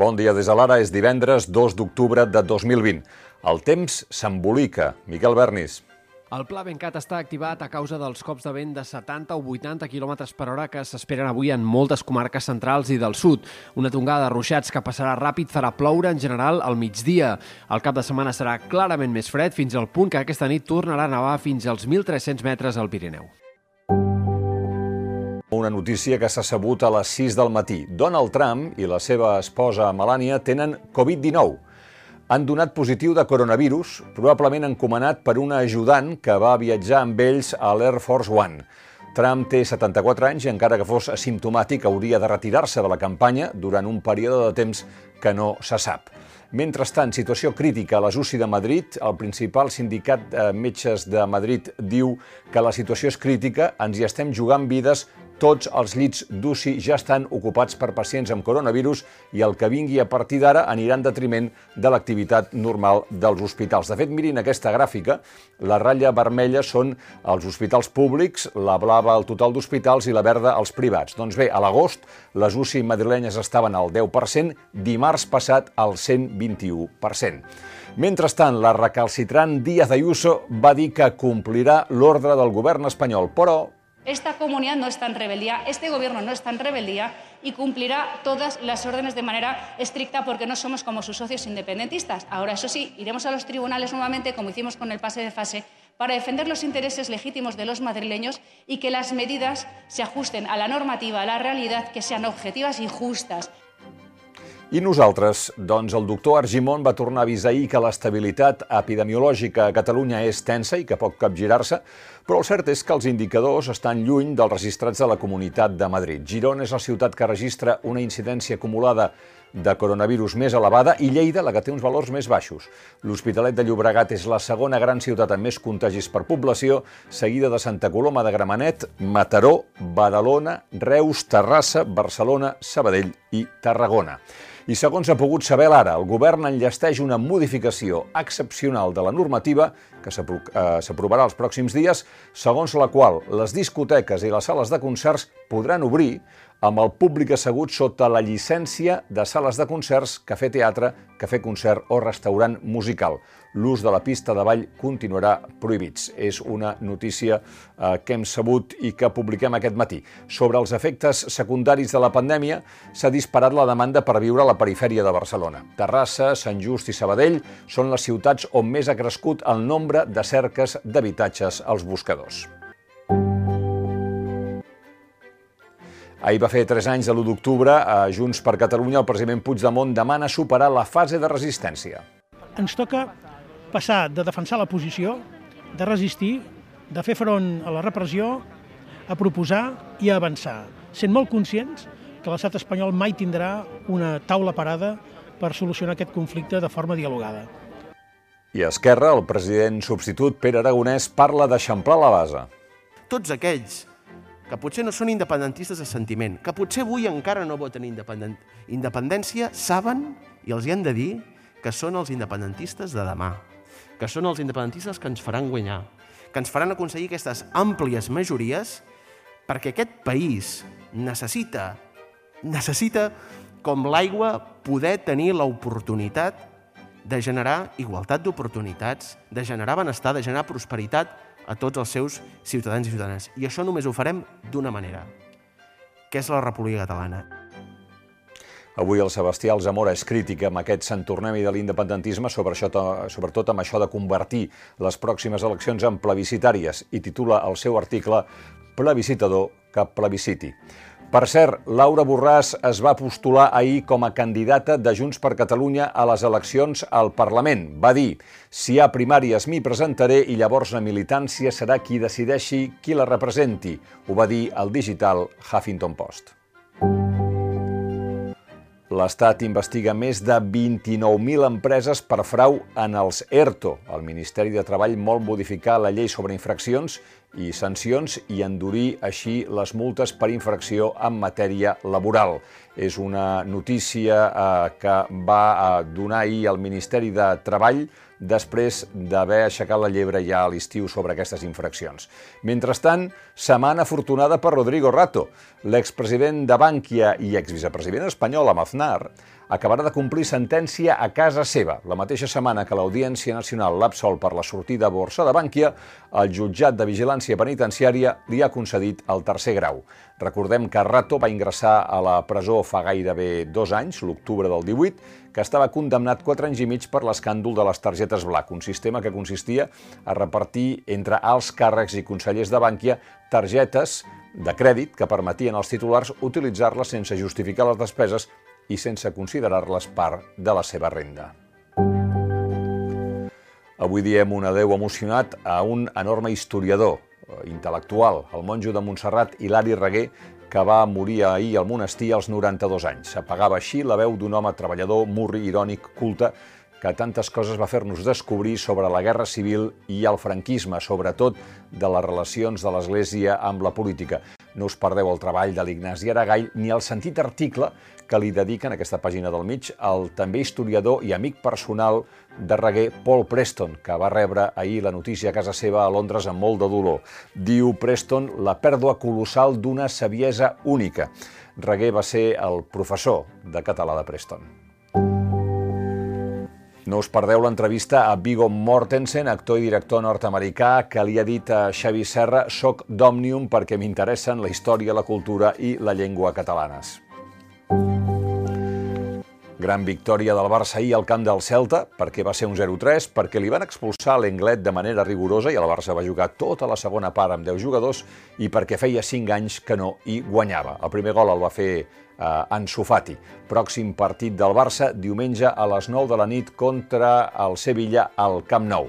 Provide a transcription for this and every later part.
Bon dia des de l'ara, és divendres 2 d'octubre de 2020. El temps s'embolica. Miquel Bernis. El pla Bencat està activat a causa dels cops de vent de 70 o 80 km per hora que s'esperen avui en moltes comarques centrals i del sud. Una tongada de ruixats que passarà ràpid farà ploure en general al migdia. El cap de setmana serà clarament més fred fins al punt que aquesta nit tornarà a nevar fins als 1.300 metres al Pirineu. Una notícia que s'ha sabut a les 6 del matí. Donald Trump i la seva esposa Melania tenen Covid-19 han donat positiu de coronavirus, probablement encomanat per una ajudant que va viatjar amb ells a l'Air Force One. Trump té 74 anys i encara que fos asimptomàtic hauria de retirar-se de la campanya durant un període de temps que no se sap. Mentrestant, situació crítica a les UCI de Madrid. El principal sindicat de metges de Madrid diu que la situació és crítica, ens hi estem jugant vides tots els llits d'UCI ja estan ocupats per pacients amb coronavirus i el que vingui a partir d'ara anirà en detriment de l'activitat normal dels hospitals. De fet, mirin aquesta gràfica, la ratlla vermella són els hospitals públics, la blava el total d'hospitals i la verda els privats. Doncs bé, a l'agost les UCI madrilenyes estaven al 10%, dimarts passat al 121%. Mentrestant, la recalcitrant Díaz Ayuso va dir que complirà l'ordre del govern espanyol, però Esta comunidad no está en rebeldía, este gobierno no está en rebeldía y cumplirá todas las órdenes de manera estricta porque no somos como sus socios independentistas. Ahora, eso sí, iremos a los tribunales nuevamente, como hicimos con el pase de fase, para defender los intereses legítimos de los madrileños y que las medidas se ajusten a la normativa, a la realidad, que sean objetivas y justas. I nosaltres? Doncs el doctor Argimon va tornar a avisar ahir que l'estabilitat epidemiològica a Catalunya és tensa i que pot capgirar-se, però el cert és que els indicadors estan lluny dels registrats de la Comunitat de Madrid. Girona és la ciutat que registra una incidència acumulada de coronavirus més elevada i Lleida la que té uns valors més baixos. L'Hospitalet de Llobregat és la segona gran ciutat amb més contagis per població, seguida de Santa Coloma de Gramenet, Mataró, Badalona, Reus, Terrassa, Barcelona, Sabadell i Tarragona. I segons ha pogut saber l'ara, el govern enllesteix una modificació excepcional de la normativa que eh, s'aprovarà els pròxims dies, segons la qual les discoteques i les sales de concerts podran obrir amb el públic assegut sota la llicència de sales de concerts, cafè teatre, cafè concert o restaurant musical. L'ús de la pista de ball continuarà prohibits. És una notícia eh, que hem sabut i que publiquem aquest matí. Sobre els efectes secundaris de la pandèmia, s'ha disparat la demanda per viure a la perifèria de Barcelona. Terrassa, Sant Just i Sabadell són les ciutats on més ha crescut el nombre de cerques d'habitatges als buscadors. Ahir va fer 3 anys de l'1 d'octubre, a Junts per Catalunya, el president Puigdemont demana superar la fase de resistència. Ens toca passar de defensar la posició, de resistir, de fer front a la repressió, a proposar i a avançar, sent molt conscients que l'estat espanyol mai tindrà una taula parada per solucionar aquest conflicte de forma dialogada. I a Esquerra, el president substitut Pere Aragonès parla d'eixamplar la base. Tots aquells que potser no són independentistes de sentiment, que potser avui encara no voten independent... independència, saben, i els hi han de dir, que són els independentistes de demà, que són els independentistes que ens faran guanyar, que ens faran aconseguir aquestes àmplies majories perquè aquest país necessita, necessita, com l'aigua, poder tenir l'oportunitat de generar igualtat d'oportunitats, de generar benestar, de generar prosperitat a tots els seus ciutadans i ciutadanes. I això només ho farem d'una manera, que és la República Catalana. Avui el Sebastià Alzamora és crític amb aquest Sant Tornem-hi de l'independentisme, sobre això, sobretot amb això de convertir les pròximes eleccions en plebiscitàries, i titula el seu article Plebiscitador que plebisciti. Per cert, Laura Borràs es va postular ahir com a candidata de Junts per Catalunya a les eleccions al Parlament. Va dir, si hi ha primàries m'hi presentaré i llavors la militància serà qui decideixi qui la representi. Ho va dir el digital Huffington Post. L'Estat investiga més de 29.000 empreses per frau en els ERTO. El Ministeri de Treball vol modificar la llei sobre infraccions i sancions i endurir així les multes per infracció en matèria laboral. És una notícia eh, que va eh, donar ahir el Ministeri de Treball després d'haver aixecat la llebre ja a l'estiu sobre aquestes infraccions. Mentrestant, setmana afortunada per Rodrigo Rato. L'expresident de Bànquia i exvicepresident espanyol, Amaznar, acabarà de complir sentència a casa seva. La mateixa setmana que l'Audiència Nacional l'ha absolt per la sortida a borsa de Bànquia, el jutjat de vigilància penitenciària li ha concedit el tercer grau. Recordem que Rato va ingressar a la presó fa gairebé dos anys, l'octubre del 18, que estava condemnat 4 anys i mig per l'escàndol de les targetes Black, un sistema que consistia a repartir entre alts càrrecs i consellers de Bànquia targetes de crèdit que permetien als titulars utilitzar-les sense justificar les despeses i sense considerar-les part de la seva renda. Avui diem un adeu emocionat a un enorme historiador, eh, intel·lectual, el monjo de Montserrat, Hilari Reguer, que va morir ahir al monestir als 92 anys. Apagava així la veu d'un home treballador, murri, irònic, culte, que tantes coses va fer-nos descobrir sobre la guerra civil i el franquisme, sobretot de les relacions de l'Església amb la política. No us perdeu el treball de l'Ignasi Aragall ni el sentit article que li dediquen aquesta pàgina del mig al també historiador i amic personal de Reguer, Paul Preston, que va rebre ahir la notícia a casa seva a Londres amb molt de dolor. Diu Preston la pèrdua colossal d'una saviesa única. Reguer va ser el professor de català de Preston. No us perdeu l'entrevista a Vigo Mortensen, actor i director nord-americà, que li ha dit a Xavi Serra «Soc d'Òmnium perquè m'interessen la història, la cultura i la llengua catalanes». Gran victòria del Barça ahir al camp del Celta, perquè va ser un 0-3, perquè li van expulsar l'Englet de manera rigorosa i el Barça va jugar tota la segona part amb 10 jugadors i perquè feia 5 anys que no hi guanyava. El primer gol el va fer eh, Ansu Fati. Pròxim partit del Barça, diumenge a les 9 de la nit contra el Sevilla al Camp Nou.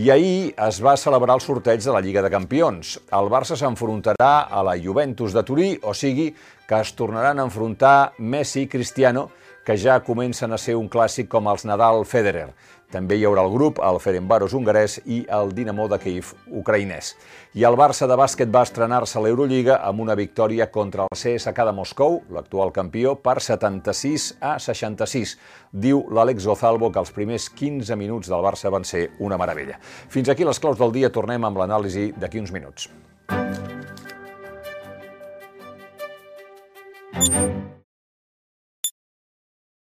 I ahir es va celebrar el sorteig de la Lliga de Campions. El Barça s'enfrontarà a la Juventus de Turí, o sigui que es tornaran a enfrontar Messi i Cristiano, que ja comencen a ser un clàssic com els Nadal-Federer. També hi haurà el grup, el Ferencváros hongarès i el Dinamo de Kiev ucraïnès. I el Barça de bàsquet va estrenar-se a l'Eurolliga amb una victòria contra el CSK de Moscou, l'actual campió, per 76 a 66. Diu l'Àlex Gozalvo que els primers 15 minuts del Barça van ser una meravella. Fins aquí les claus del dia, tornem amb l'anàlisi d'aquí uns minuts.